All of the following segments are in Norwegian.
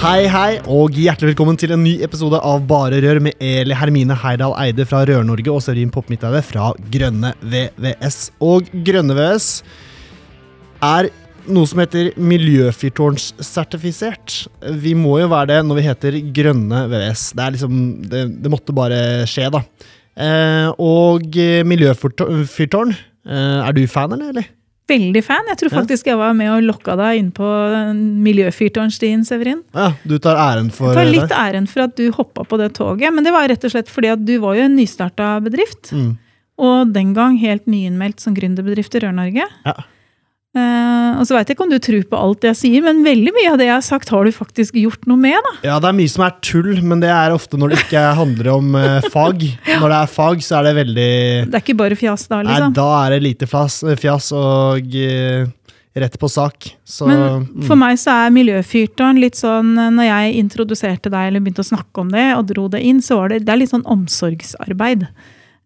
Hei, hei, og hjertelig velkommen til en ny episode av Bare Rør med Eli Hermine Heidal Eide fra Rør-Norge og Sørin Popp-Midteide fra Grønne VVS. Og Grønne VVS er noe som heter miljøfyrtårnssertifisert. Vi må jo være det når vi heter Grønne VVS. Det, liksom, det, det måtte bare skje, da. Eh, og miljøfyrtårn, eh, er du fan, eller? Veldig fan. Jeg tror faktisk jeg var med og lokka deg inn på miljøfyrtårnstien, Severin. Ja, Du tar æren for Jeg tar litt æren for at du hoppa på det toget, men det var rett og slett fordi at du var jo en nystarta bedrift. Mm. Og den gang helt nyinnmeldt som gründerbedrift i Rør-Norge. Ja. Uh, og så veit jeg ikke om du tror på alt jeg sier, men veldig mye av det jeg har sagt, har du faktisk gjort noe med. da. Ja, det er mye som er tull, men det er ofte når det ikke handler om uh, fag. Når det er fag, så er det veldig Det er ikke bare fjas da, liksom? Nei, da er det lite fjas, fjas og uh, rett på sak. Så, men mm. for meg så er miljøfyrtårn litt sånn Når jeg introduserte deg eller begynte å snakke om det og dro det inn, så var det, det er litt sånn omsorgsarbeid.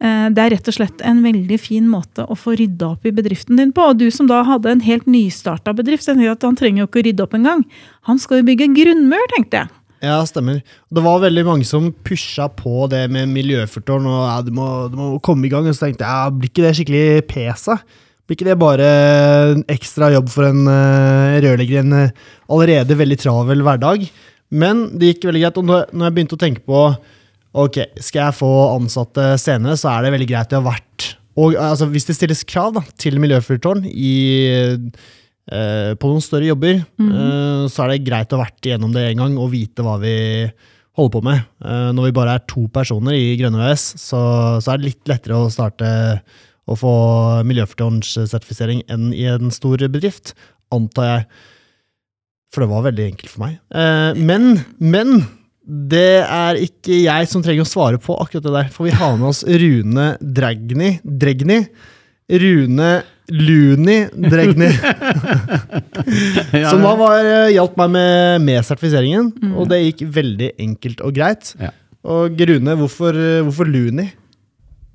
Eh, det er rett og slett en veldig fin måte å få rydda opp i bedriften din på. Og du som da hadde en helt nystarta bedrift, at han trenger jo ikke å rydde opp engang. Han skal jo bygge grunnmur, tenkte jeg. Ja, stemmer. Det var veldig mange som pusha på det med miljøfyrtårn. og ja, du må, du må, komme i gang. Og så tenkte jeg, ja, blir ikke det skikkelig pesa? Blir ikke det bare en ekstra jobb for en uh, rørlegger i en uh, allerede veldig travel hverdag? Men det gikk veldig greit. Og når jeg begynte å tenke på ok, skal jeg få ansatte senere, så er det veldig greit å ha vært og altså, Hvis det stilles krav da, til miljøfyrtårn eh, på noen større jobber, mm. eh, så er det greit å ha vært igjennom det en gang og vite hva vi holder på med. Eh, når vi bare er to personer i Grønne VS, så, så, er det litt lettere å starte å få miljøfyrtårnssertifisering enn i en stor bedrift, antar jeg. For det var veldig enkelt for meg. Men, men det er ikke jeg som trenger å svare på akkurat det der, for vi har med oss Rune Dregni. Dregni. Rune Luni Dregni. som da var, eh, hjalp meg med, med sertifiseringen, mm. og det gikk veldig enkelt og greit. Ja. Og Rune, hvorfor, eh, hvorfor Luni?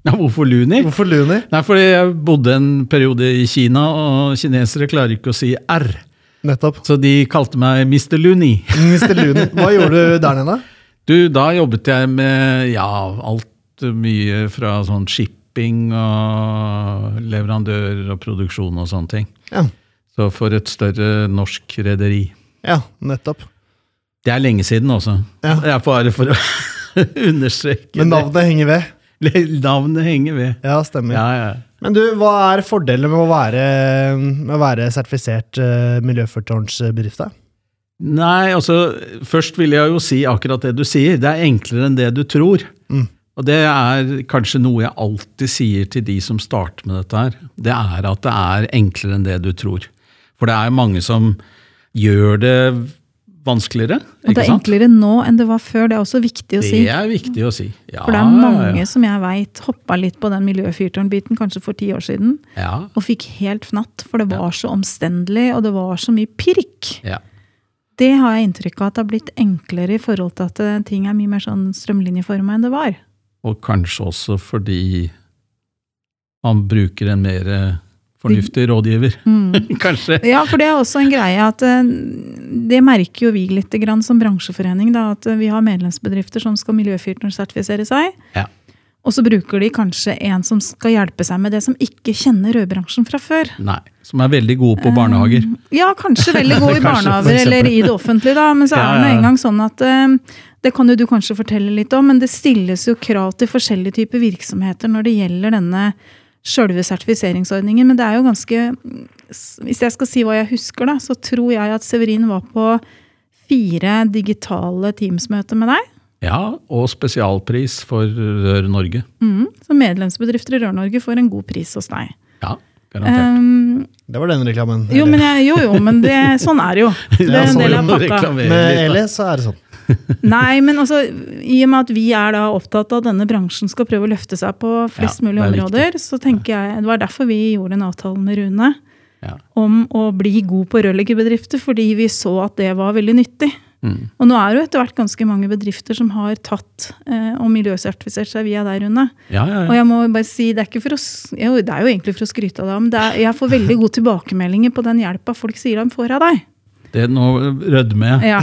Ja, hvorfor Luni? Hvorfor Luni? Nei, fordi jeg bodde en periode i Kina, og kinesere klarer ikke å si R. Nettopp. Så de kalte meg Mr. Looney. Mr. Looney. Hva gjorde du der nede? Du, Da jobbet jeg med ja, alt mye fra sånn shipping og leverandører og produksjon og sånne ting. Ja. Så for et større norsk rederi. Ja, nettopp. Det er lenge siden også. Ja. Det er bare for å understreke Men navnet henger ved? Navnet henger ved. Ja, stemmer. Ja, ja. Men du, hva er fordelen med å være, med å være sertifisert uh, miljøfyrtårnsbedrift? Nei, altså Først vil jeg jo si akkurat det du sier. Det er enklere enn det du tror. Mm. Og det er kanskje noe jeg alltid sier til de som starter med dette her. Det er at det er enklere enn det du tror. For det er mange som gjør det vanskeligere. Og det er enklere nå enn det var før. Det er også viktig å si. Det er viktig å si. Ja, for det er mange ja. som jeg veit hoppa litt på den miljøfyrtårnbiten kanskje for ti år siden. Ja. Og fikk helt fnatt, for det var så omstendelig, og det var så mye pirk. Det har jeg inntrykk av at det har blitt enklere i forhold til at eh, ting er mye mer sånn strømlinjeforma enn det var. Og kanskje også fordi man bruker en mer fornuftig rådgiver, mm. kanskje. Ja, for det er også en greie at eh, det merker jo vi litt som bransjeforening. Da, at vi har medlemsbedrifter som skal miljøfyrtårnsertifisere seg. Ja. Og så bruker de kanskje en som skal hjelpe seg med det som ikke kjenner rødbransjen fra før. Nei, Som er veldig gode på barnehager. Um, ja, kanskje veldig gode i barnehager eller i det offentlige. da, Men så er det en gang sånn at um, det kan jo du kanskje fortelle litt om, men det stilles jo krav til forskjellige typer virksomheter når det gjelder denne sjølve sertifiseringsordningen. Men det er jo ganske Hvis jeg skal si hva jeg husker, da, så tror jeg at Severin var på fire digitale Teams-møter med deg. Ja, og spesialpris for Rør Norge. Mm, så medlemsbedrifter i Rør Norge får en god pris hos deg. Ja. Garantert. Um, Det var den reklamen. jo, men jeg, jo, jo, men det, sånn er det jo. Det er en del av pakka. Med. Eli så er det sånn. Nei, men altså, i og med at vi er da opptatt av at denne bransjen skal prøve å løfte seg på flest Ja, mulig områder, viktig. så tenker jeg, det var derfor vi gjorde en avtale med Rune Ja. om å bli god på rørleggerbedrifter, fordi vi så at det var veldig nyttig. Mm. Og nå er det jo etter hvert ganske mange bedrifter som har tatt eh, og miljøsertifisert seg via deg, Rune. Ja, ja, Og jeg må bare si, det er, ikke for å, jo, det er jo egentlig for å skryte av deg, men er, jeg får veldig gode tilbakemeldinger på den hjelpa folk sier de får av deg. Det nå rødmer jeg. Ja,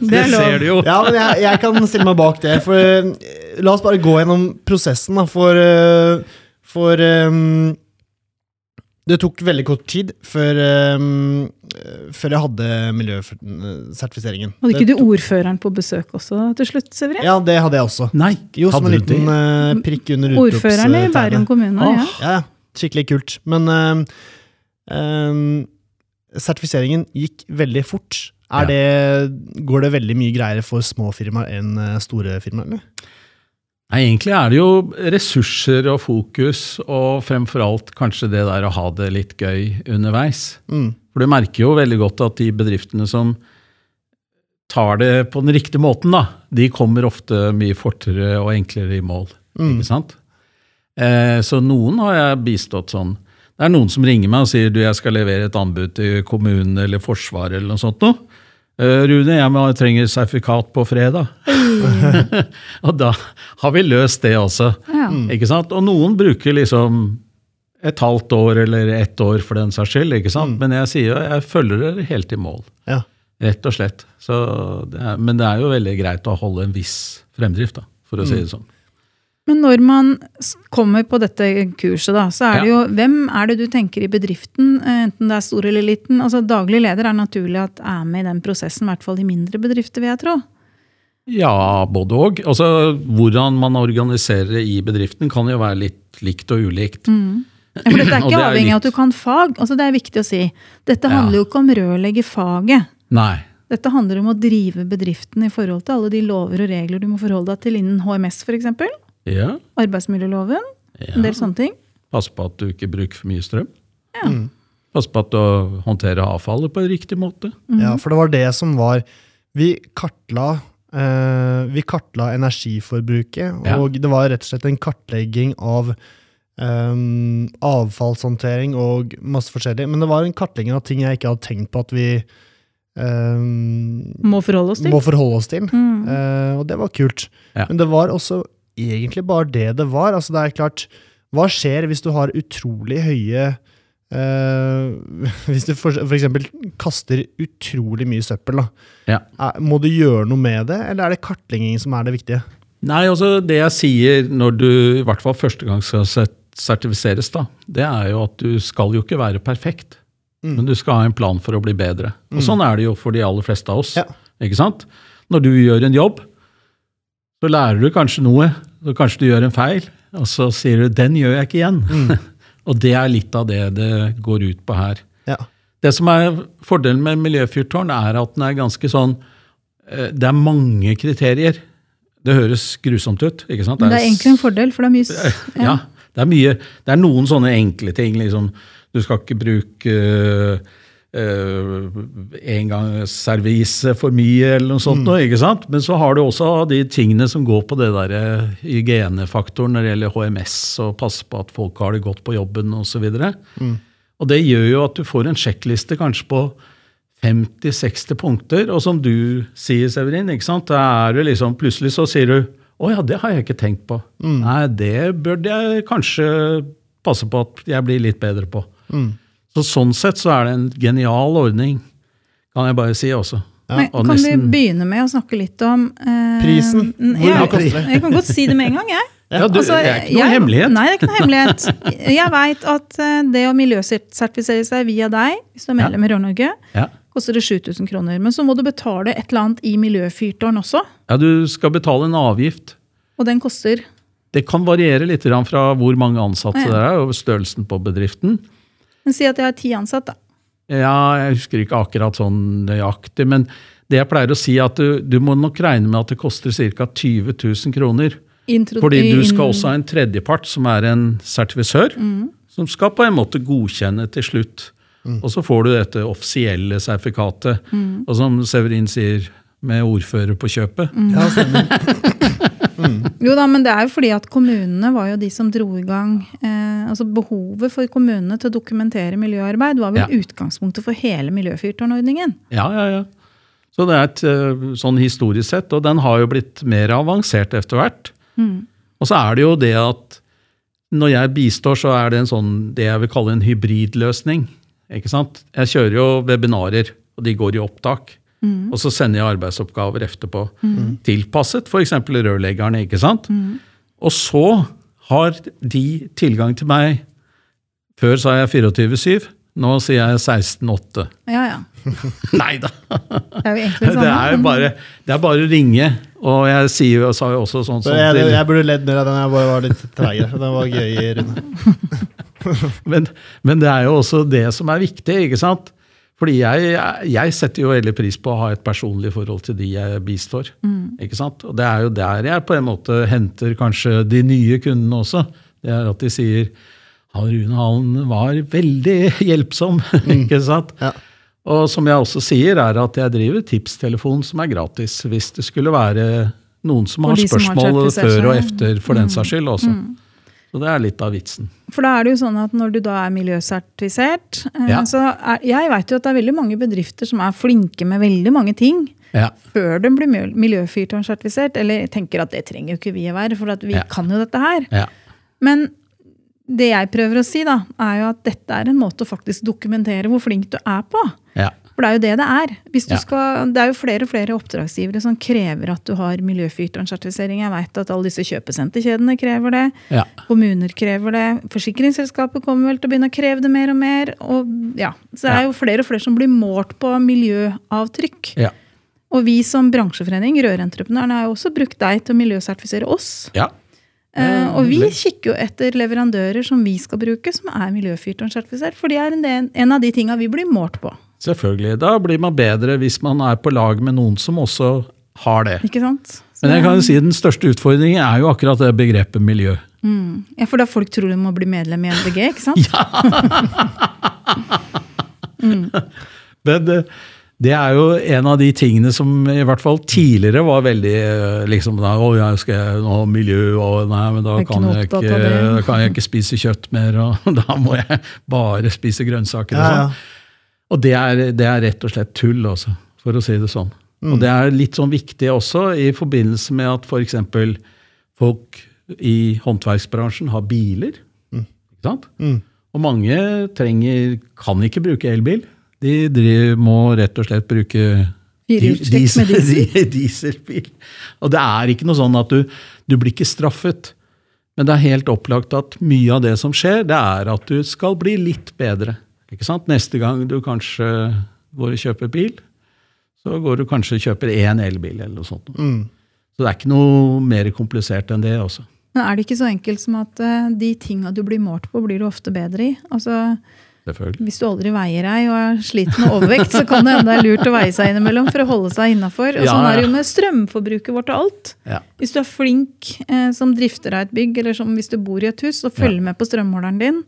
det Det er ser du jo. Ja, men jeg, jeg kan stille meg bak det. For uh, La oss bare gå gjennom prosessen, da. For, uh, for um, Det tok veldig kort tid før, um, før jeg hadde miljøsertifiseringen. Hadde ikke Det du ordføreren på besøk også til slutt, Severin? Ja, det hadde jeg også. Nei, Jo, som en liten eh, prikk under Ordføreren i utropstegnet. Bærum kommune, ja. Ja, ja. skikkelig kult. Men eh, sertifiseringen gikk veldig fort. Er Ja. det, går det veldig mye greiere for små firmaer enn eh, store firmaer? eller? Nei, egentlig er det jo ressurser og fokus, og fremfor alt kanskje det der å ha det litt gøy underveis. Mm. For du merker jo veldig godt at de bedriftene som tar det på den riktige måten, da, de kommer ofte mye fortere og enklere i mål. Mm. Ikke sant? Eh, så noen har jeg bistått sånn. Det er noen som ringer meg og sier du, jeg skal levere et anbud til kommunen eller Forsvaret eller noe sånt noe. Eh, Rune, jeg må, trenger sertifikat på fredag. og da har vi løst det også. Ja. Ikke sant? Og noen bruker liksom et halvt år eller ett år for den saks skyld. ikke sant? Men jeg sier jo, jeg følger dere helt i mål. Ja. Rett og slett. Så det er, men det er jo veldig greit å holde en viss fremdrift, da, for å si det sånn. Men når man kommer på dette kurset, da, så er det jo Hvem er det du tenker i bedriften, eh, enten det er stor eller liten? Altså Daglig leder er naturlig at er med i den prosessen, i hvert fall i mindre bedrifter, vil jeg tro. Ja, både og. Altså, hvordan man organiserer det i bedriften kan jo være litt likt og ulikt. Ja, for dette er ikke det er avhengig av at du kan fag. altså Det er viktig å si. Dette Ja. handler jo ikke om rørleggerfaget. Nei. Dette handler om å drive bedriften i forhold til alle de lover og regler du må forholde deg til innen HMS f.eks. Ja, Arbeidsmiljøloven. En del sånne ting. Passe på at du ikke bruker for mye strøm. Ja. Mm. Passe på at du håndterer avfallet på en riktig måte. Ja, for det var det som var Vi kartla, eh, vi kartla energiforbruket, Ja. og det var rett og slett en kartlegging av Um, avfallshåndtering og masse forskjellig. Men det var en kartlegging av ting jeg ikke hadde tenkt på at vi um, Må forholde oss til. må forholde oss til. Mm. Uh, og det var kult. Ja. Men det var også egentlig bare det det var. Altså det er klart, Hva skjer hvis du har utrolig høye Uh, Hvis du eksempel kaster utrolig mye søppel. Ja. Er, må du gjøre noe med det, eller er det kartlegging som er det viktige? Nei, altså det jeg sier når du i hvert fall første gang skal sertifiseres, da, det er jo at du skal jo ikke være perfekt. Mm. Men du skal ha en plan for å bli bedre. Og sånn er det jo for de aller fleste av oss. Ja. Ikke sant? Når du gjør en jobb, så lærer du kanskje noe. Så kanskje du gjør en feil, og så sier du 'den gjør jeg ikke igjen'. og det er litt av det det går ut på her. Ja. Det som er fordelen med miljøfyrtårn, er at den er ganske sånn eh, Det er mange kriterier. Det høres grusomt ut, ikke sant? Men det er egentlig en fordel, for det er mye Ja, Ja, det er mye Det er noen sånne enkle ting. liksom, Du skal ikke bruke uh, engangsservise for mye, eller noe sånt. noe, ikke sant? Men så har du også de tingene som går på det der eh, hygienefaktoren når det gjelder HMS, og passe på at folk har det godt på jobben osv. Mm. Og det gjør jo at du får en sjekkliste kanskje på 50-60 punkter, og som du sier, Severin, ikke sant? da er du liksom, plutselig så sier du å ja, det har jeg ikke tenkt på. Nei, det burde jeg kanskje passe på at jeg blir litt bedre på. Mm. Så sånn sett så er det en genial ordning, kan jeg bare si også. Men og kan nesten- vi begynne med å snakke litt om eh, Prisen. Hvor ja, mye koster det? Jeg kan godt si det med en gang, jeg. Ja, du, Altså, det er ikke noe jeg- hemmelighet. Nei, det er ikke noe hemmelighet. Jeg veit at eh, det å miljøsertifisere seg via deg, hvis du er medlem i Rør-Norge, Ja. koster det 7000 kroner. Men så må du betale et eller annet i miljøfyrtårn også, ja, du skal betale en avgift. og den koster Det kan variere litt fra hvor mange ansatte Ja. det er, og størrelsen på bedriften. Men si at jeg har ti ansatte, da. Ja, jeg husker ikke akkurat sånn nøyaktig, men det jeg pleier å si er at du, du må nok regne med at det koster ca. 20 000 kroner. Intro- Fordi du skal også ha en tredjepart som er en sertifisør, som skal på en måte godkjenne til slutt. Mm. Og så får du dette offisielle sertifikatet. Mm. Og som Severin sier, med ordfører på kjøpet. Mm. Ja, mm. Jo da, men det er jo fordi at kommunene var jo de som dro i gang eh, altså Behovet for kommunene til å dokumentere miljøarbeid var vel ja. utgangspunktet for hele miljøfyrtårnordningen. Ja, ja, ja. Så det er et eh, sånn historisk sett, og den har jo blitt mer avansert etter hvert. Mm. Og så er det jo det at når jeg bistår, så er det en sånn, det jeg vil kalle en hybridløsning. Ikke sant? Jeg kjører jo webinarer, og de går i opptak. Mm. Og så sender jeg arbeidsoppgaver etterpå. Mm. Tilpasset f.eks. rørleggerne. ikke sant? Mm. Og så har de tilgang til meg Før sa jeg 24-7. Nå sier jeg 16-8. Ja, ja. Nei da! Det er jo egentlig sånn. Det er bare, det er bare å ringe. Og jeg sier jo, sa jo også sånn så jeg, jeg, burde ledd mer av den, jeg bare var litt treigere. Den var gøy, Rune. men, men, det er jo også det som er viktig, ikke sant? Fordi jeg, jeg, setter jo veldig pris på å ha et personlig forhold til de jeg bistår. Mm. ikke sant? Og det er jo der jeg på en måte henter kanskje de nye kundene også. Det er at de sier Rune Hallen var veldig hjelpsom. Mm. ikke sant? Ja. Og som jeg også sier, er at jeg driver tipstelefon som er gratis. Hvis det skulle være noen som har spørsmål som har før og efter, for mm. den saks skyld også. Mm. Så det er litt av vitsen. For da er det jo sånn at når du da er miljøsertifisert eh, ja. så er, Jeg vet jo at det er veldig mange bedrifter som er flinke med veldig mange ting. Ja. Før de blir miljøfyrtårnsertifisert. Eller tenker at det trenger jo ikke vi å være, for vi ja. kan jo dette her. Men det jeg prøver å si, da, er jo at dette er en måte å faktisk dokumentere hvor flink du er på. Ja. For det er jo det det er. Ja. Skal, det er jo flere og flere oppdragsgivere som krever at du har miljøfyrtårnsertifisering. Jeg vet at alle disse kjøpesenterkjedene krever det. Ja. Kommuner krever det. Forsikringsselskapet kommer vel til å begynne å kreve det mer og mer. Og, ja. Så det er jo flere og flere som blir målt på miljøavtrykk. Og vi som bransjeforening, Rørentreprenørene, har jo også brukt deg til å miljøsertifisere oss. Ja. Uh, og vi kikker jo etter leverandører som vi skal bruke, som er miljøfyrtårnsertifisert. For det er en, en, av de tinga vi blir målt på. Selvfølgelig. Da blir man bedre hvis man er på lag med noen som også har det. Ikke sant? Så Men jeg kan jo si den største utfordringen er jo akkurat det begrepet miljø. Mm. Ja, For da folk tror de må bli medlem i MDG, ikke sant? ja! mm. Men det, er jo en av de tingene som i hvert fall tidligere var veldig eh, liksom, da, å, jeg skal nå miljø, og nei, men da kan jeg, ikke, da kan jeg ikke spise kjøtt mer, og da må jeg bare spise grønnsaker. og sånn. Og det er, det er, rett og slett tull, også, for å si det sånn. Mm. Og det er litt sånn viktig også i forbindelse med at f.eks. folk i håndverksbransjen har biler. Mm. ikke sant? Mm. Og mange trenger, kan ikke bruke elbil. De driver, må rett og slett bruke diesel, diesel. dieselbil. Og det er ikke noe sånn at du, du blir ikke straffet. Men det er helt opplagt at mye av det som skjer, det er at du skal bli litt bedre. Ikke sant? Neste gang du kanskje går og kjøper bil, så går du kanskje og kjøper én elbil eller noe sånt. Mm. Så det er ikke noe mer komplisert enn det også. Men er det ikke så enkelt som at uh, de tinga du blir målt på, blir du ofte bedre i? Altså, hvis du aldri veier deg og er sliten og overvekt, så kan det hende det er lurt å veie seg innimellom for å holde seg innafor. Og ja, sånn er det jo med strømforbruket vårt og alt. Ja. Hvis du er flink eh, som drifter av et bygg, eller som hvis du bor i et hus og følger ja. med på strømmåleren din,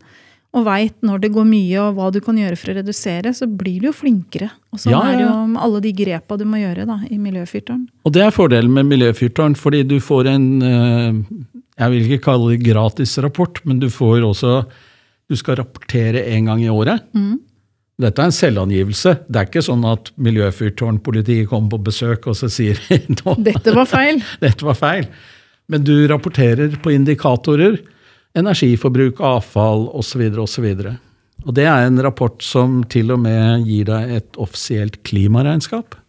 og veit når det går mye og hva du kan gjøre for å redusere, så blir du jo flinkere. Og sånn er det jo med alle de grepa du må gjøre da, i miljøfyrtårn. Og det er fordelen med miljøfyrtårn, fordi du får en eh, jeg vil ikke kalle det gratis rapport, men du får også du skal rapportere én gang i året. Mm. Dette er en selvangivelse. Det er ikke sånn at Miljøfyrtårnpolitiet kommer på besøk og så sier Dette var feil. Dette var feil. Men du rapporterer på indikatorer. Energiforbruk, avfall osv. osv. Og det er en rapport som til og med gir deg et offisielt klimaregnskap.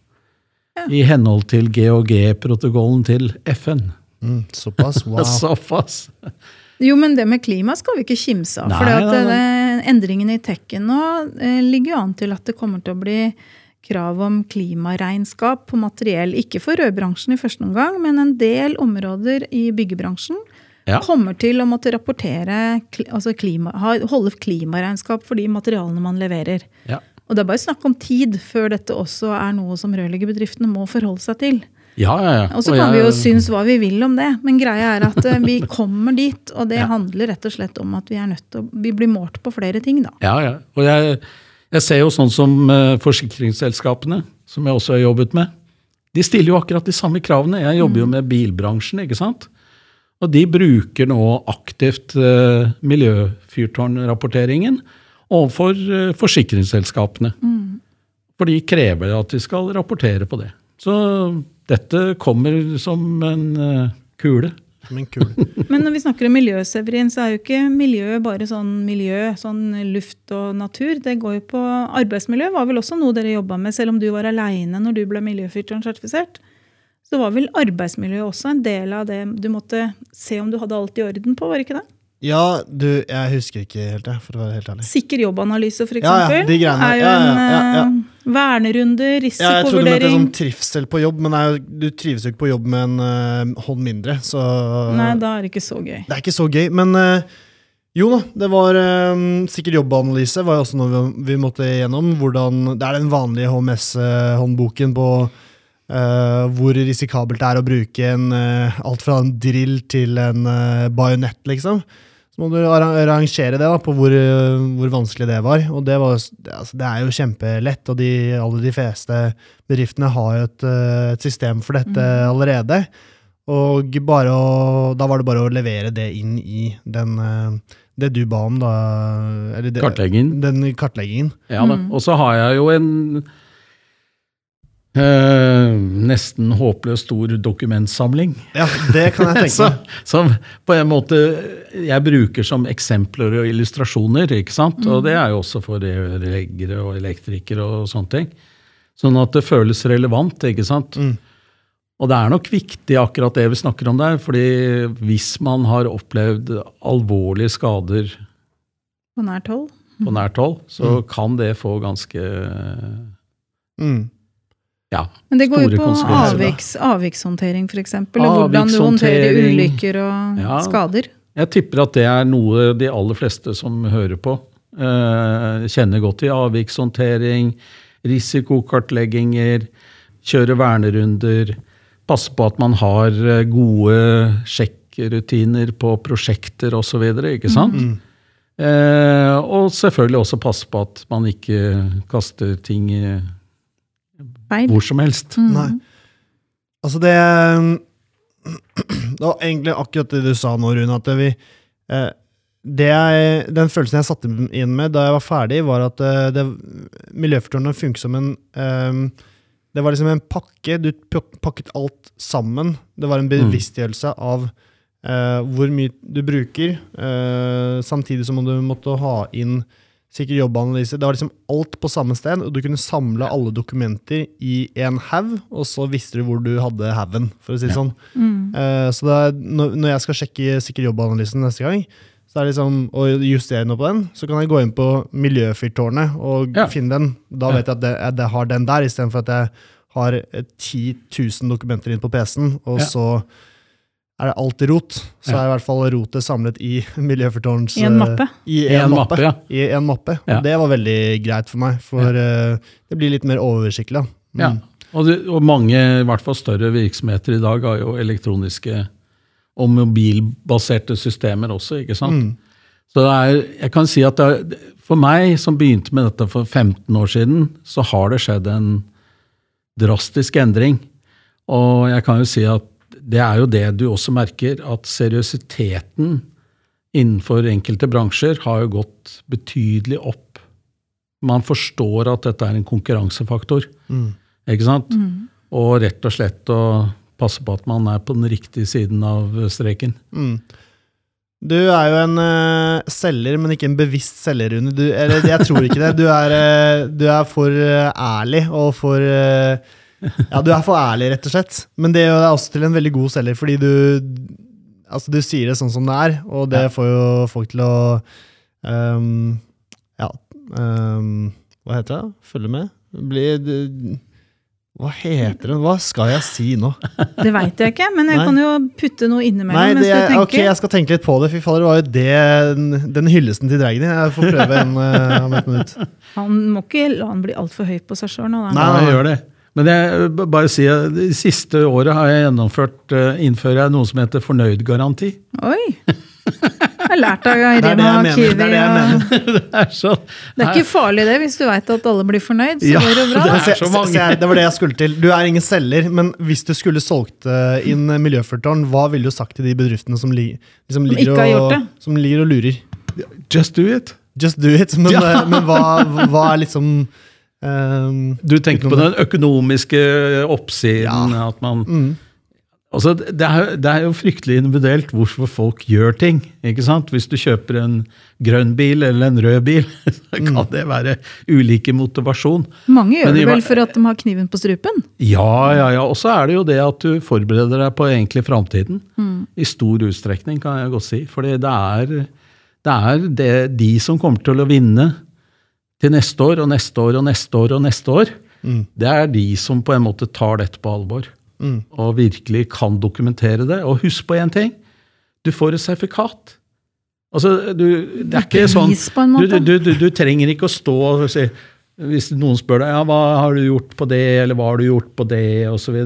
Ja. I henhold til GHG-protokollen til FN. Mm, såpass? Wow. såpass. Jo, men det med klima skal vi ikke kimse av. for endringene i tekken nå eh, ligger jo an til at det kommer til å bli krav om klimaregnskap på materiell. Ikke for rødbransjen i første omgang, men en del områder i byggebransjen ja. kommer til å måtte rapportere, altså klima, holde klimaregnskap for de materialene man leverer. Ja. Og det er bare snakk om tid før dette også er noe som rørleggerbedriftene må forholde seg til. Ja, ja, ja. Og så kan vi jo synes hva vi vil om det, men greia er at vi kommer dit. Og det handler rett og slett om at vi er nødt til å Vi blir målt på flere ting, da. Ja, ja. Og jeg, jeg ser jo sånn som forsikringsselskapene, som jeg også har jobbet med. De stiller jo akkurat de samme kravene. Jeg jobber jo mm. med bilbransjen, ikke sant. Og de bruker nå aktivt uh, miljøfyrtårnrapporteringen overfor uh, forsikringsselskapene. Mm. For de krever at de skal rapportere på det. Så dette kommer som en uh, kule. Men, kule. Men når vi snakker om miljø, Severin, så er jo ikke miljø bare sånn miljø, sånn luft og natur. Det går jo på Arbeidsmiljø var vel også noe dere jobba med, selv om du var aleine når du ble miljøfyrtårnsertifisert. Så var vel arbeidsmiljø også en del av det du måtte se om du hadde alt i orden på, var ikke det? Ja, du, jeg husker ikke helt det, for å være helt ærlig. Sikker jobbanalyse, f.eks. Ja, ja, de greiene. er jo en ja, ja, ja, vernerunde, risikovurdering. Ja, jeg trodde du mente sånn trivsel på jobb, men jeg, du trives jo ikke på jobb med en uh, hånd mindre, så Nei, da er det ikke så gøy. Det er ikke så gøy, men uh, jo da, det var sikkert jobbanalyse var jo også noe vi, vi måtte gjennom. Hvordan, det er den vanlige HMS-håndboken på Uh, hvor risikabelt det er å bruke en, uh, alt fra en drill til en uh, bajonett, liksom. Så må du rangere det da, på hvor, hvor vanskelig det var. Og det, var, altså, det, er jo kjempelett, og de, alle de fleste bedriftene har jo et, et system for dette mm. allerede. Og å, da var det bare å levere det inn i den, det du ba om, da. Det, kartleggingen. Den kartleggingen. Ja da. Mm. Og så har jeg jo en Eh, nesten håpløst stor dokumentsamling. Ja, det kan jeg tenke meg. som på en måte jeg bruker som eksempler og illustrasjoner. ikke sant? Mm. Og det er jo også for leggere og elektrikere og sånne ting. Sånn at det føles relevant. ikke sant? Mm. Og det er nok viktig akkurat det vi snakker om der. fordi hvis man har opplevd alvorlige skader På nært hold? På nært hold, så mm. kan det få ganske mm ja, Men det går jo på avviks, avvikshåndtering, f.eks. Og hvordan du håndterer ulykker og ja, skader. Jeg tipper at det er noe de aller fleste som hører på, eh, kjenner godt til. Avvikshåndtering, risikokartlegginger, kjøre vernerunder. Passe på at man har eh, gode sjekkrutiner på prosjekter osv. Ikke sant? Mm. Eh, og selvfølgelig også passe på at man ikke kaster ting i Feil. hvor som helst. Mm. Nei. Altså, det Det var egentlig akkurat det du sa nå, Rune, at vi eh, jeg, Den følelsen jeg satte inn med da jeg var ferdig, var at eh, det, funker som en um, Det var liksom en pakke. Du pakket alt sammen. Det var en mm. bevisstgjørelse av uh, hvor mye du bruker, uh, samtidig som du måtte ha inn sikkert jobbanalyse. Det var liksom alt på samme sted, og du kunne samle alle dokumenter i en haug, og så visste du hvor du hadde haugen, for å si det sånn. Mm. Uh, så er, når jeg skal sjekke sikkert jobbanalysen neste gang, så er det liksom, og justere noe på den, så kan jeg gå inn på Miljøfyrtårnet og ja. finne den. Da vet jeg at jeg, jeg har den der, istedenfor at jeg har 10 000 dokumenter inn på PC-en, og ja. så er det alltid rot, så ja. er i hvert fall rotet samlet i Miljøfyrtårns I en mappe. I en, en mappe, ja. I en mappe. Ja. Og det var veldig greit for meg, for uh, det blir litt mer oversiktlig. Mm. Ja. Og, det, og, mange, i hvert fall større virksomheter i dag, har jo elektroniske og mobilbaserte systemer også, ikke sant? Mm. Så er, jeg kan si at det, for meg, som begynte med dette for 15 år siden, så har det skjedd en drastisk endring. Og jeg kan jo si at det er jo det du også merker, at seriøsiteten innenfor enkelte bransjer har jo gått betydelig opp. Man forstår at dette er en konkurransefaktor. Mm. Ikke sant? Mm. Og rett og slett å passe på at man er på den riktige siden av streken. Mm. Du er jo en uh, selger, men ikke en bevisst selger, Rune. Du, eller, jeg tror ikke det. Du er, uh, du er for uh, ærlig og for ja, du er for ærlig, rett og slett. Men det gjør deg også til en veldig god selger, fordi du, altså, du sier det sånn som det er, og det får jo folk til å um, Ja um, Hva heter det? Følge med? Bli hva heter den? Hva skal jeg si nå? Det veit jeg ikke, men jeg Nei. kan jo putte noe innimellom. Nei, det, mens du tenker. Ok, Jeg skal tenke litt på det. Fy fader, det var jo det, den hyllesten til Dragny. Jeg får prøve en uh, om et minutt. Han må ikke la han bli altfor høy på seg sjøl nå. Da. Nei, han gjør det. Men jeg bare si, det siste året har jeg gjennomført innfører jeg noe som heter fornøydgaranti. Oi! Jeg har lært av Irina Kiwi. Det er det jeg mener. det, er så, det er ikke farlig det, hvis du veit at alle blir fornøyd. så ja, går det bra. Det, er så mange. det var det jeg skulle til. Du er ingen selger, men hvis du skulle solgt inn Miljøfyrtårn, hva ville du sagt til de bedriftene som, li, liksom ligger, og, som ligger og lurer? Just do it. Just do it, Men, ja. men hva, hva er liksom Um, du tenker på den økonomiske oppsiden? Ja. at man... Mm. Altså, det, er, det, er, jo fryktelig individuelt hvorfor folk gjør ting. ikke sant? Hvis du kjøper en grønn bil eller en rød bil, så kan mm. det være ulike motivasjon. Mange gjør det vel for at de har kniven på strupen? Ja, ja, ja. Og så er det jo det at du forbereder deg på egentlig framtiden. Mm. I stor utstrekning, kan jeg godt si. Fordi det er, det er det, de som kommer til å vinne til neste år og neste år og neste år og neste år, mm. det er de som på en måte tar dette på alvor. Mm. Og virkelig kan dokumentere det. Og husk på én ting. Du får et sertifikat. Altså, du, det er ikke sånn du, du, du, du, trenger ikke å stå og si Hvis noen spør deg ja, hva har du gjort på det, eller hva har du gjort på det, osv.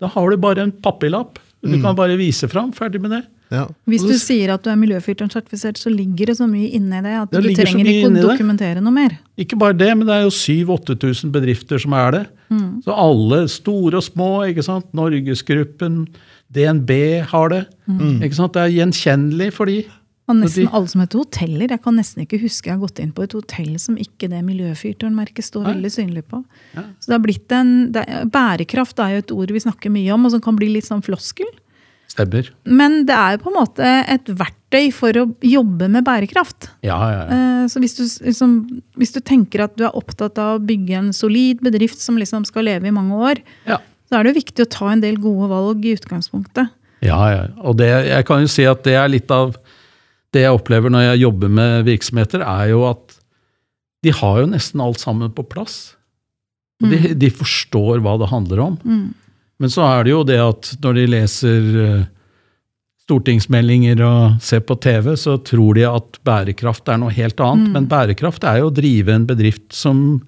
Da har du bare en papirlapp. Du mm. kan bare vise fram. Ferdig med det. Ja. Hvis du sier at du er miljøfilteren-sertifisert, så ligger det så mye inni det at det du trenger ikke å dokumentere det. noe mer. Ikke bare det, men det er jo 7000-8000 bedrifter som er det. Mm. Så alle, store og små, ikke sant? Norgesgruppen, DNB har det. Mm. Ikke sant? Det er gjenkjennelig for de. Og nesten alle som heter hoteller. Jeg kan nesten ikke huske jeg har gått inn på et hotell som ikke det miljøfyrtårnmerket står Nei. veldig synlig på. Ja. Så det har blitt en, det, Bærekraft er jo et ord vi snakker mye om, og som kan bli litt sånn floskel. Stemmer. Men det er jo på en måte et verktøy for å jobbe med bærekraft. Ja, ja, ja. Eh, så hvis du, liksom, hvis du, tenker at du er opptatt av å bygge en solid bedrift som liksom skal leve i mange år, ja. så er det jo viktig å ta en del gode valg i utgangspunktet. Ja, ja. Og det, jeg kan jo si at det er litt av det jeg opplever når jeg jobber med virksomheter, er jo at de har jo nesten alt sammen på plass. De, mm. de forstår hva det handler om. Mm. Men så er det jo det at når de leser eh, stortingsmeldinger og ser på TV, så tror de at bærekraft er noe helt annet. Mm. Men bærekraft er jo å drive en bedrift som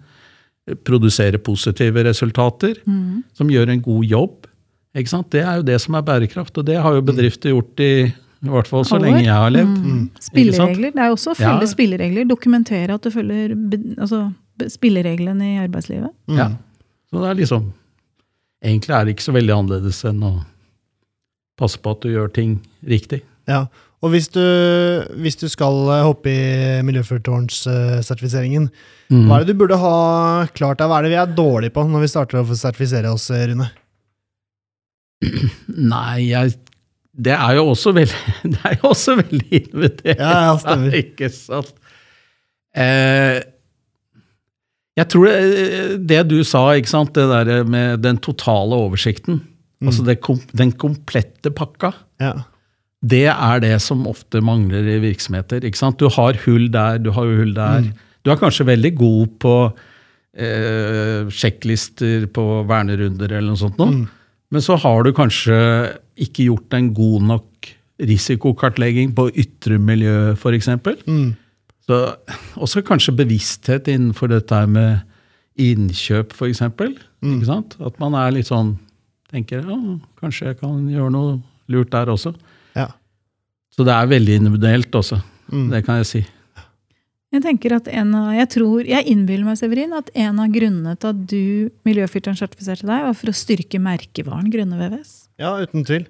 produserer positive resultater, mm. som gjør en god jobb. Ikke sant? Det er jo det som er bærekraft, og det har jo mm. bedrifter gjort i i hvert fall så lenge jeg har levd. Mm. mm. Spilleregler. Det er også å følge ja. spilleregler. Dokumentere at du følger altså, spillereglene i arbeidslivet. Ja. Så det er liksom egentlig er det ikke så veldig annerledes enn å passe på at du gjør ting riktig. Ja, og hvis du, hvis du skal eh, hoppe i Miljøfyrtårnssertifiseringen, mm. hva er det du burde ha klart deg? Hva er det vi er dårlige på når vi starter å sertifisere oss, Rune? Nei, jeg, det er jo også veldig, det er jo også veldig individuelt. Ja, ja, stemmer. Ikke sant? Eh, jeg tror det, det du sa, sant, det der med den totale oversikten, mm. altså det, den komplette pakka, ja. det er det som ofte mangler i virksomheter. Du har hull der, du har hull der. Mm. Du er kanskje veldig god på eh, sjekklister på vernerunder eller noe sånt noe. Mm. Men så har du kanskje ikke gjort en god nok risikokartlegging på ytre miljø, f.eks. Mm. Så også kanskje bevissthet innenfor dette med innkjøp, f.eks. Mm. At man er litt sånn tenker ja, kanskje jeg kan gjøre noe lurt der også. Ja. Så det er veldig individuelt også. Mm. Det kan jeg si. Jeg tenker at en av, jeg tror, jeg innbiller meg Severin, at en av grunnene til at du miljøfilteren sertifiserte deg, var for å styrke merkevaren Grønne VVS. Ja, uten tvil.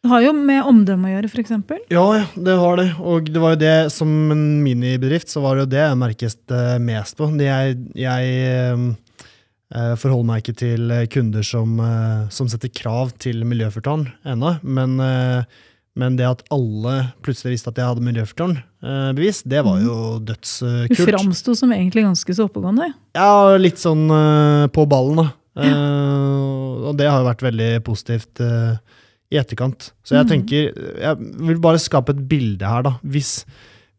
Det har jo med omdømme å gjøre, f.eks. Ja, ja, det har det. Og det var jo det som en minibedrift, så var det jo det jeg merket eh, mest på. Jeg, jeg eh, forholder meg ikke til kunder som, eh, som setter krav til miljøfyrtårn ennå, men, eh, men, det at alle plutselig visste at jeg hadde miljøfyrtårnbevis, det var jo mm. dødskult. Du framsto som egentlig ganske så oppegående? Ja, litt sånn eh, på ballen, da. Ja. Eh, og det har jo vært veldig positivt. Uh, i etterkant. Så jeg mm. tenker Jeg vil bare skape et bilde her, da. Hvis,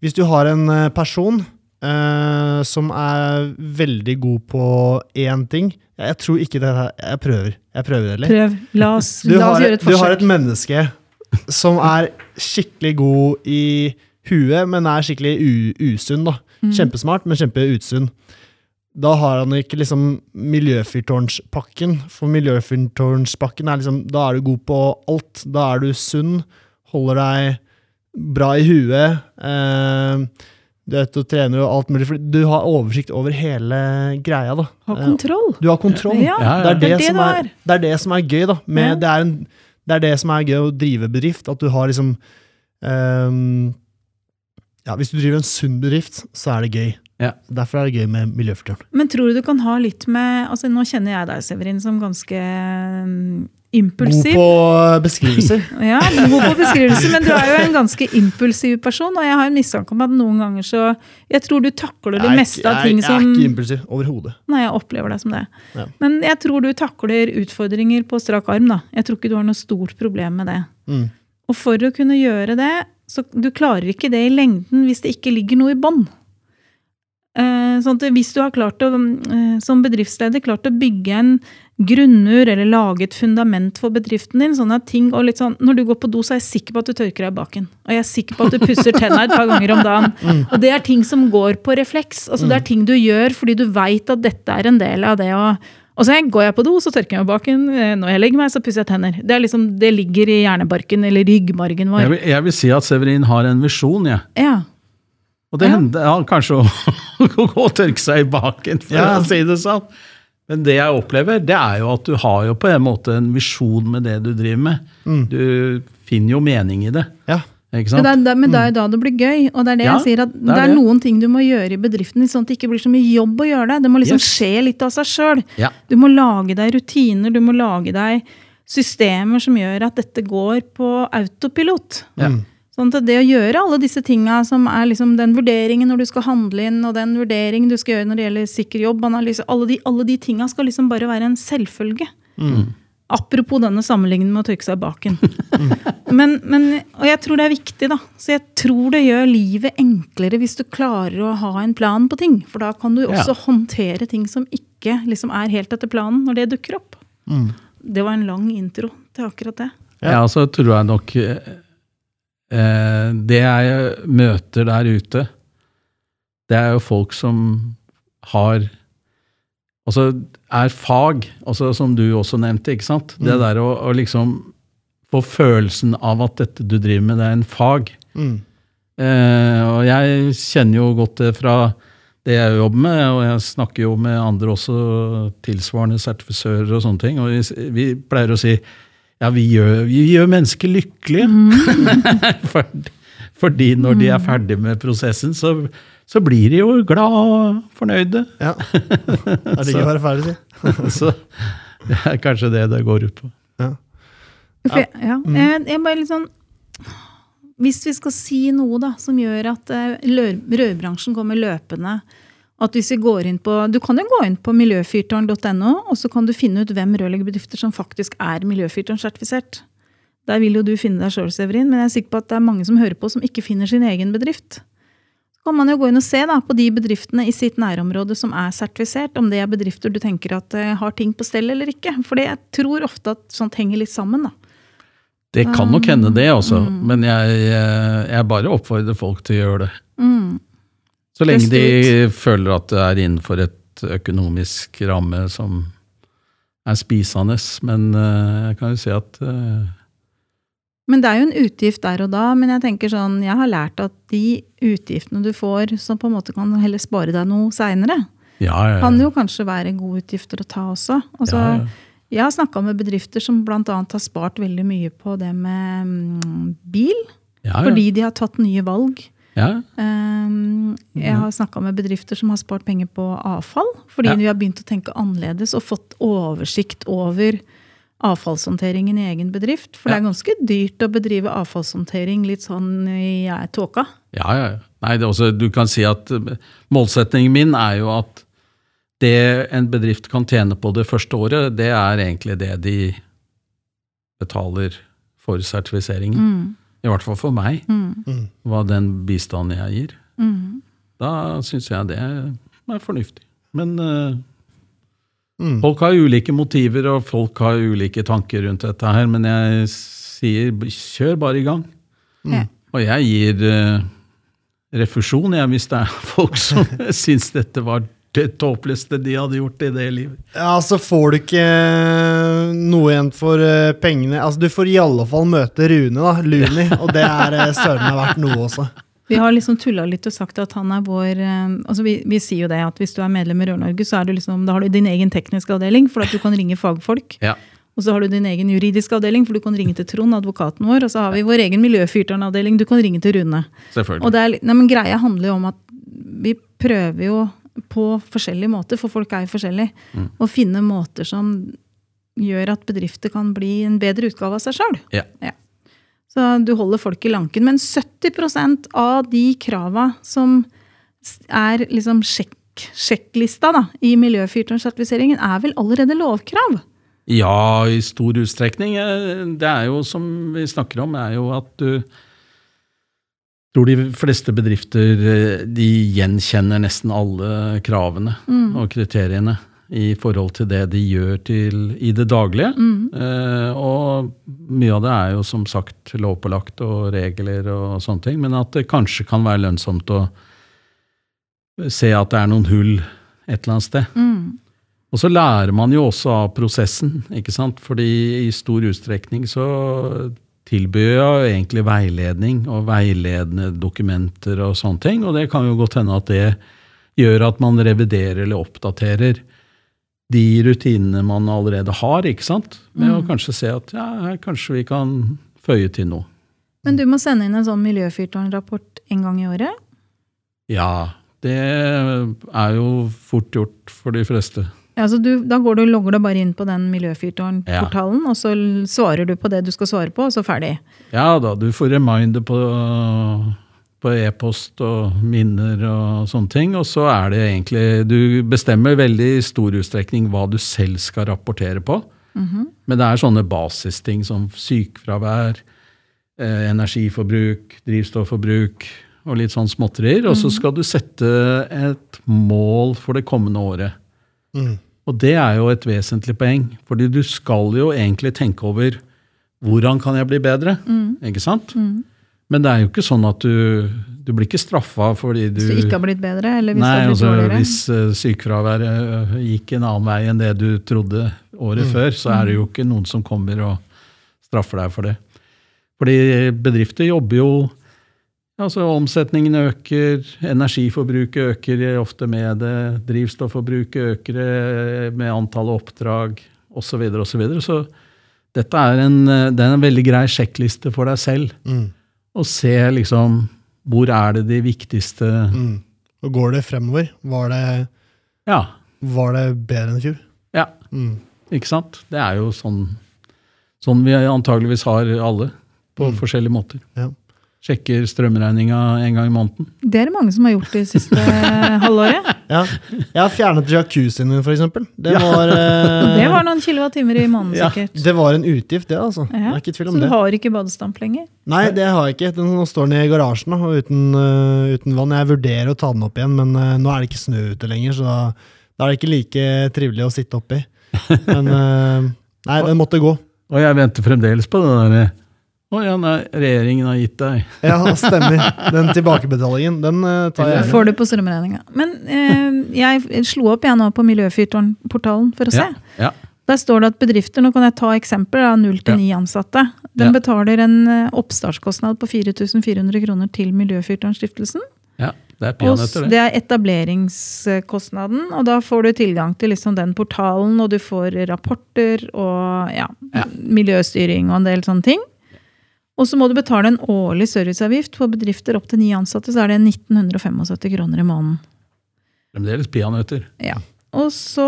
hvis du har en eh, person eh, som er veldig god på én ting Jeg tror ikke det her Jeg prøver. Jeg prøver, eller? Prøv. La oss, la oss gjøre et forsøk. Du har et menneske som er skikkelig god i huet, men er skikkelig usunn. da. Mm. Kjempesmart, men kjempeusunn. Da har han ikke liksom miljøfyrtårnspakken. For miljøfyrtårnspakken er liksom Da er du god på alt. Da er du sunn, holder deg bra i huet. Eh, du vet, du trener jo alt mulig. For du har oversikt over hele greia. da. Har kontroll. Du har kontroll. Ja, det, er det, det, er er, det, er det som er gøy, da. Med, Ja. det, er en, det er det som er gøy å drive bedrift. At du har liksom ehm, Ja, hvis du driver en sunn bedrift, så er det gøy. Ja. Derfor er det gøy med miljøfyrtårn. Men tror du du kan ha litt med altså Nå kjenner jeg deg, Severin, som ganske mm, impulsiv. God på beskrivelser. Ja, god på beskrivelser, men du er jo en ganske impulsiv person, og jeg har en mistanke om at noen ganger så Jeg tror du takler det meste av ting som jeg er ikke impulsiv overhodet. Nei, jeg opplever deg som det. Ja. Men jeg tror du takler utfordringer på strak arm, da. Jeg tror ikke du har noe stort problem med det. Mm. Og for å kunne gjøre det, så du klarer ikke det i lengden hvis det ikke ligger noe i bånn. Eh, sånn at hvis du har klart å, eh, som bedriftsleder klart å bygge en grunnmur eller lage et fundament for bedriften din, sånn at ting og litt sånn, Når du går på do, så er jeg sikker på at du tørker deg i baken. Og jeg er sikker på at du pusser tenna et par ganger om dagen. Og det er ting som går på refleks. altså Det er ting du gjør fordi du veit at dette er en del av det å og så går jeg på do, så tørker jeg meg baken. Eh, Når jeg legger meg, så pusser jeg tenner. Det, er liksom, det ligger i hjernebarken eller ryggmargen vår. Jeg vil, jeg vil si at Severin har en visjon, jeg. Ja. Og det hender ja, kanskje å gå og tørke seg i baken, for Ja. å si det sånn. Men det jeg opplever, det er jo at du har jo på en måte en visjon med det du driver med. Mm. Du finner jo mening i det. Ja. Ikke Men sant? det, er, det- men det er jo da det blir gøy. Og det er det Ja, jeg sier, at det det er er, noen ting du må gjøre i bedriften sånn at det ikke blir så mye jobb å gjøre det. Det må liksom Yes. skje litt av seg sjøl. Ja. Du må lage deg rutiner, du må lage deg systemer som gjør at dette går på autopilot. Ja. Mm. Sånn at det å gjøre alle disse tinga som er liksom den vurderingen når du skal handle inn, og den vurderingen du skal gjøre når det gjelder sikker jobbanalyse, alle de, alle de tinga skal liksom bare være en selvfølge. Mm. Apropos denne sammenligningen med å tørke seg baken. Men, men, og jeg tror det er viktig, da. Så jeg tror det gjør livet enklere hvis du klarer å ha en plan på ting. For da kan du Ja. også håndtere ting som ikke liksom er helt etter planen, når det dukker opp. Mm. Det var en lang intro til akkurat det. Ja, så tror jeg nok eh, Det jeg møter der ute, det er jo folk som har Altså er fag, altså som du også nevnte, ikke sant? Det der å, å liksom få følelsen av at dette du driver med, det er en fag. Mm. Eh, og jeg kjenner jo godt det fra det jeg jobber med, og jeg snakker jo med andre også, tilsvarende sertifisører og sånne ting. Og vi, vi pleier å si ja, vi gjør, vi gjør mennesker lykkelige. fordi, fordi når de er ferdig med prosessen, så, så blir de jo glad og fornøyde. Ja. Det er digg å være ferdig, si. så det er kanskje det det går ut på. Ja. Jeg, ja. jeg, jeg bare litt sånn Hvis vi skal si noe da, som gjør at eh, rødbransjen kommer løpende at hvis vi går inn på, Du kan jo gå inn på miljøfyrtårn.no, og så kan du finne ut hvem rørleggerbedrifter som faktisk er miljøfyrtårn-sertifisert. Der vil jo du finne deg sjøl, Severin, men jeg er sikker på at det er mange som hører på, som ikke finner sin egen bedrift. Så kan man jo gå inn og se da, på de bedriftene i sitt nærområde som er sertifisert, om det er bedrifter du tenker at eh, har ting på stell eller ikke. For jeg tror ofte at sånt henger litt sammen. da. Det kan nok hende det, altså. Mm. Men jeg, jeg bare oppfordrer folk til å gjøre det. Mm. Så lenge de føler at det er innenfor et økonomisk ramme som er spisende. Men eh, jeg kan jo si at eh, Men det er jo en utgift der og da. Men jeg tenker sånn, jeg har lært at de utgiftene du får, som på en måte kan heller spare deg noe seinere, ja, ja, kan jo kanskje være gode utgifter å ta også. Altså, ja, ja. Jeg har snakka med bedrifter som bl.a. har spart veldig mye på det med mm, bil, Ja, ja. fordi de har tatt nye valg. Ja. Um, jeg har snakka med bedrifter som har spart penger på avfall, fordi Ja. vi har begynt å tenke annerledes og fått oversikt over avfallshåndteringen i egen bedrift. For det er ganske dyrt å bedrive avfallshåndtering litt sånn i tåka. Ja, ja. ja. Nei, det også, du kan si at eh, målsetningen min er jo at det en bedrift kan tjene på det første året, det er egentlig det de betaler for sertifiseringen. Mm. I hvert fall for meg, Mm. Mm. hva den bistanden jeg gir. Mm. Da syns jeg det er fornuftig. Men uh, Mm. folk har ulike motiver, og folk har ulike tanker rundt dette her, men jeg sier kjør bare i gang. Ja. Og jeg gir uh, refusjon jeg, hvis det er folk som syns dette var det tåpeligste de hadde gjort i det livet. Ja, så får du ikke noe igjen for uh, pengene. Altså, Du får i alle fall møte Rune, da. Luni, og det er uh, søren meg verdt noe også. Vi har liksom tulla litt og sagt at han er vår altså vi, vi, sier jo det at hvis du er medlem i Rør-Norge, så er du liksom, da har du din egen tekniske avdeling, for at du kan ringe fagfolk. Ja. Og så har du din egen juridiske avdeling, for du kan ringe til Trond, advokaten vår. Og så har vi vår egen miljøfyrtårnavdeling, du kan ringe til Rune. Selvfølgelig. Og det er, nei, men Greia handler jo om at vi prøver jo på forskjellige måter, for folk er jo forskjellige, mm. å finne måter som gjør at bedrifter kan bli en bedre utgave av seg sjøl. Ja. Ja. Så du holder folk i lanken. Men 70% av de krava som er liksom sjekk, sjekklista da, i miljøfyrtårnsertifiseringen, er vel allerede lovkrav? Ja, i stor utstrekning. Det er jo som vi snakker om, er jo at du tror de fleste bedrifter de gjenkjenner nesten alle kravene mm. og kriteriene i forhold til det de gjør til, i det daglige. Mm. Eh, og mye av det er jo som sagt lovpålagt og regler og sånne ting, men at det kanskje kan være lønnsomt å se at det er noen hull et eller annet sted. Mm. Og så lærer man jo også av prosessen, ikke sant? fordi i stor utstrekning så tilbyr jo egentlig veiledning og veiledende dokumenter og sånne ting, og det kan jo godt hende at det gjør at man reviderer eller oppdaterer de rutinene man allerede har, ikke sant? Med mm. å kanskje se at ja, her kanskje vi kan føye til noe. Men du må sende inn en sånn miljøfyrtårnrapport en gang i året? Ja, det er jo fort gjort for de fleste. Ja, så du, Da går du, logger du bare inn på den Miljøfyrtårn-portalen, ja. og så svarer du på det du skal svare på, og så ferdig? Ja da, du får reminder på, på e-post og minner og sånne ting. Og så er det egentlig Du bestemmer veldig i stor utstrekning hva du selv skal rapportere på. Mm -hmm. Men det er sånne basisting som sykefravær, eh, energiforbruk, drivstofforbruk og litt sånn småtterier. Og så mhm. skal du sette et mål for det kommende året. Mm. Og det er jo et vesentlig poeng, fordi du skal jo egentlig tenke over hvordan kan jeg bli bedre? Mm. Ikke sant? Mm. Men det er jo ikke sånn at du, du blir ikke straffa fordi du Hvis du ikke har blitt bedre? eller hvis nei, du har blitt altså, Hvis uh, sykefraværet uh, gikk en annen vei enn det du trodde året mm. før, så er det jo ikke noen som kommer og straffer deg for det. Fordi bedrifter jobber jo Altså Omsetningen øker, energiforbruket øker ofte med det, drivstofforbruket øker med antallet oppdrag osv. Så, videre, og så, så dette er en, det er en veldig grei sjekkliste for deg selv. Mm. Se liksom hvor er det de viktigste mm. Og går det fremover? Var det, ja. var det bedre enn i fjor? Ja. Mm. Ikke sant? Det er jo sånn, sånn vi antageligvis har alle, på mm. forskjellige måter. Ja sjekker strømregninga en gang i måneden. Det er det mange som har gjort det siste halvåret. Ja. Jeg har fjernet jacuzzien min, f.eks. Det, ja. var, eh, det var noen kilowattimer i måneden, ja. sikkert. Det var en utgift, det. altså. Ja. er ikke tvil om Så du det. har ikke badestamp lenger? Nei, det har jeg ikke. Den står den i garasjen da, uten, uh, uten, vann. Jeg vurderer å ta den opp igjen, men uh, nå er det ikke snø ute lenger, så da, da, er det ikke like trivelig å sitte oppi. Men uh, nei, den måtte gå. Og jeg venter fremdeles på den der å oh, ja, nei, regjeringen har gitt deg. ja, stemmer. Den tilbakebetalingen, den uh, tar jeg. Får du på strømregninga. Men uh, jeg slo opp jeg nå på Miljøfyrtårnportalen for å se. Ja, ja. Der står det at bedrifter, nå kan jeg ta eksempler, av 0 til 9 ansatte. Den betaler en uh, oppstartskostnad på 4400 kroner til Miljøfyrtårnstiftelsen. Ja, det er peanøtter, det. Det er etableringskostnaden, og da får du tilgang til liksom den portalen, og du får rapporter og ja, miljøstyring og en del sånne ting. Og så må du betale en årlig serviceavgift. For bedrifter opp til ni ansatte så er det 1975 kroner i måneden. Fremdeles peanøtter. Ja. Og så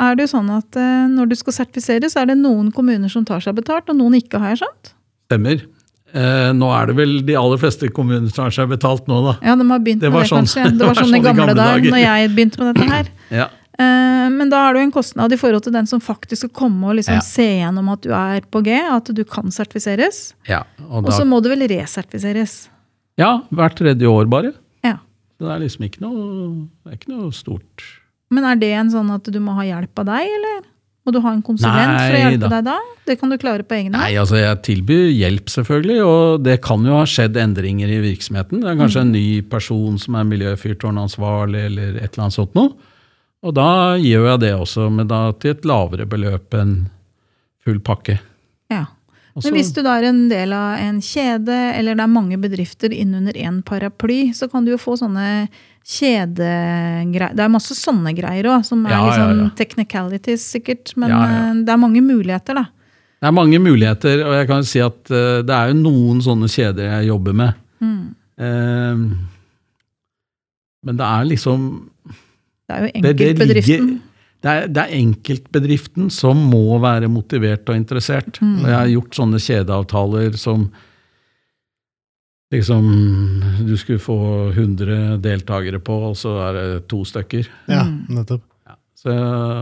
er det jo sånn at eh, når du skal sertifisere, så er det noen kommuner som tar seg betalt, og noen ikke, har jeg skjønt? Stemmer. Eh, nå er det vel de aller fleste kommuner som har seg betalt nå, da. Ja, de har begynt det med det, sånn, kanskje. Det var, sånn, i gamle, gamle dager, når jeg begynte med dette her. ja. Eh, men da er det jo en kostnad i forhold til den som faktisk skal komme og liksom ja. se gjennom at du er på G, at du kan sertifiseres. Ja, og, så må du vel resertifiseres. Ja, hvert tredje år bare. Ja. Det er liksom ikke noe, ikke noe stort. Men er det en sånn at du må ha hjelp av deg, eller? Må du ha en konsulent Nei, for å hjelpe da. deg da? Det kan du klare på egen hånd? Nei, altså jeg tilbyr hjelp, selvfølgelig. Og det kan jo ha skjedd endringer i virksomheten. Det er kanskje mm. en ny person som er miljøfyrtårnansvarlig, eller et eller annet sånt noe. Og da gjør jeg det også, men da til et lavere beløp enn full pakke. Ja. Men hvis du da er en del av en kjede, eller det er mange bedrifter innunder én paraply, så kan du jo få sånne kjedegreier Det er masse sånne greier òg, som er Ja, litt ja, sånn ja. technicalities, sikkert. Men eh, det er mange muligheter, da. Det er mange muligheter, og jeg kan si at eh, det er jo noen sånne kjeder jeg jobber med. Mm. Eh, men det er liksom Det er jo det, det, enkeltbedriften. det, er, det er enkeltbedriften som må være motivert og interessert. Mm. Og jeg har gjort sånne kjedeavtaler som liksom du skulle få 100 deltakere på, og så er det to stykker. Ja, Mm. nettopp. Så,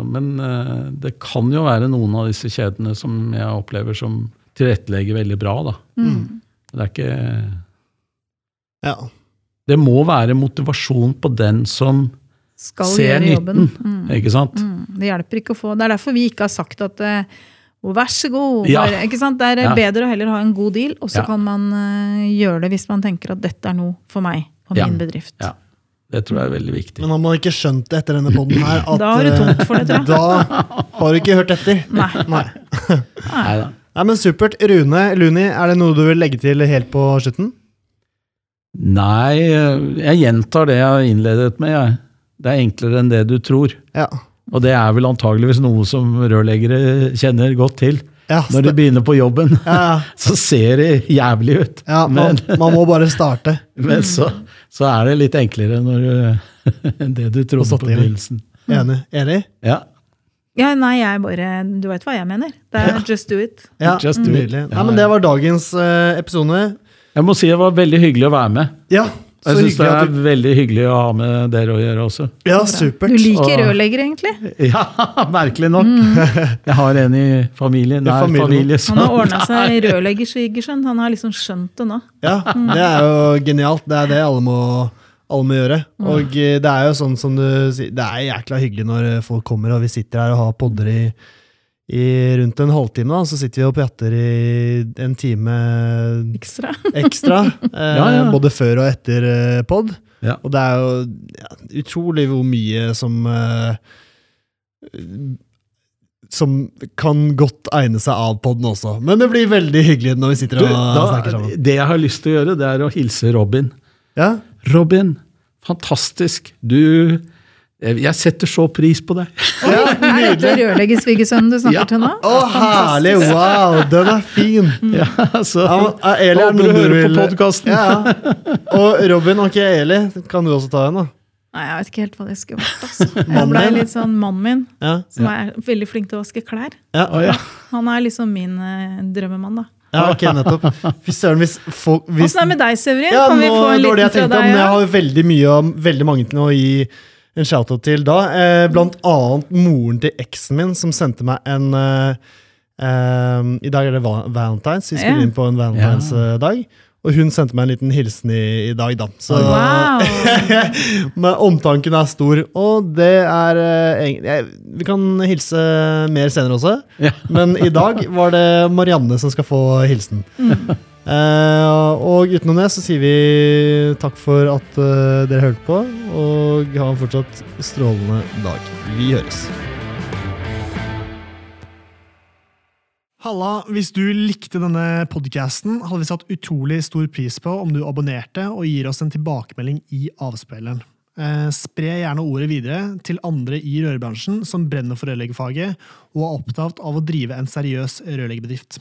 men eh, det kan jo være noen av disse kjedene som jeg opplever som tilrettelegger veldig bra. da. Mm. Det er ikke Ja. Det må være motivasjon på den som Skal gjøre jobben. nytten, Mm. ikke sant? Mm. Det hjelper ikke å få Det er derfor vi ikke har sagt at eh, vær så god. Ja. Bare, ikke sant? Det er Ja. bedre å heller ha en god deal, og så Ja. kan man uh, gjøre det hvis man tenker at dette er noe for meg og Ja. min bedrift. Ja. Det tror jeg er veldig viktig. Men har man ikke skjønt det etter denne poden her, at Da har du eh, tungt for det, tror jeg. Da har du ikke hørt etter. Nei. Nei. Nei. Nei, men Supert. Rune Luni, er det noe du vil legge til helt på slutten? Nei, jeg gjentar det jeg innledet med. Jeg. Det er enklere enn det du tror. Ja. Og det er vel antageligvis noe som rørleggere kjenner godt til. Ja, Når de begynner på jobben, ja, så ser det jævlig ut. ja man, Men, man må bare starte. men så, så er det litt enklere når enn det du trodde på begynnelsen. Enig? Enig? Ja, Ja, nei, jeg bare Du veit hva jeg mener. Det er just do it. Ja, Just do it. Ja, Nei, men det var dagens eh, episode. Jeg må si det var veldig hyggelig å være med. Ja, Jeg syns det er du veldig hyggelig å ha med dere å gjøre også. Ja, supert. Du liker Og- rørlegger, egentlig. Ja, merkelig nok. Jeg har en i familien, nær familien. familie. Han har Så. ordna seg rørleggersvigersønn. Han har liksom skjønt det nå. Ja, det er jo genialt. Det er det alle må, alle må gjøre. Og eh, det er jo sånn som du sier, det er jækla hyggelig når folk kommer og vi sitter her og har podder i, i rundt en halvtime. da, Så sitter vi og prater i en time Ekstra. ekstra. Eh, Ja, ja. Både før og etter eh, pod. Ja. Og det er jo ja, utrolig hvor mye som eh, Som kan godt egne seg av podden også. Men det blir veldig hyggelig når vi sitter Du, og da, snakker sammen. det jeg har lyst til å gjøre, det er å hilse Robin. Ja? Robin, fantastisk. Du Jeg setter så pris på deg. Ja, Er dette rørleggersvigersønnen du snakker Ja. til nå? Å, herlig! Wow, den er fin! Ja, så Ja, men, eh, Eli, er Håper du hører på podkasten. podcasten. Ja, ja. Og Robin, ok, Eli, kan du også ta en, da? Nei, Jeg vet ikke helt hva det skulle vært. Altså. Jeg ble litt sånn Mannen min, Ja. som er veldig flink til å vaske klær. Ja, Å, ja. Han er liksom min eh, drømmemann, da. ja ok, nettopp. Fy søren, hvis folk hvis, Åssen er det med deg, Severin? Ja, kan vi nå, få en liten jeg fra tenkte om. Jeg har veldig mye veldig mange til å gi en shout-out til da. Eh, blant annet moren til eksen min, som sendte meg en eh, eh, I dag er det va- valentines. Vi spiller Ja. inn på en valentines-dag. Og hun sendte meg en liten hilsen i, i dag, da. Så Wow! men omtanken er stor. Og det er eh, jeg, Vi kan hilse mer senere også. Ja. Men i dag var det Marianne som skal få hilsen. Mm. Eh, og utenom det så sier vi takk for at uh, dere hørte på, og ha en fortsatt strålende dag. Vi høres. Halla, hvis du likte denne podcasten, hadde vi satt utrolig stor pris på om du abonnerte og gir oss en tilbakemelding i avspilleren. Uh, spre gjerne ordet videre til andre i rørbransjen som brenner for rørleggerfaget og er opptatt av å drive en seriøs rørleggerbedrift.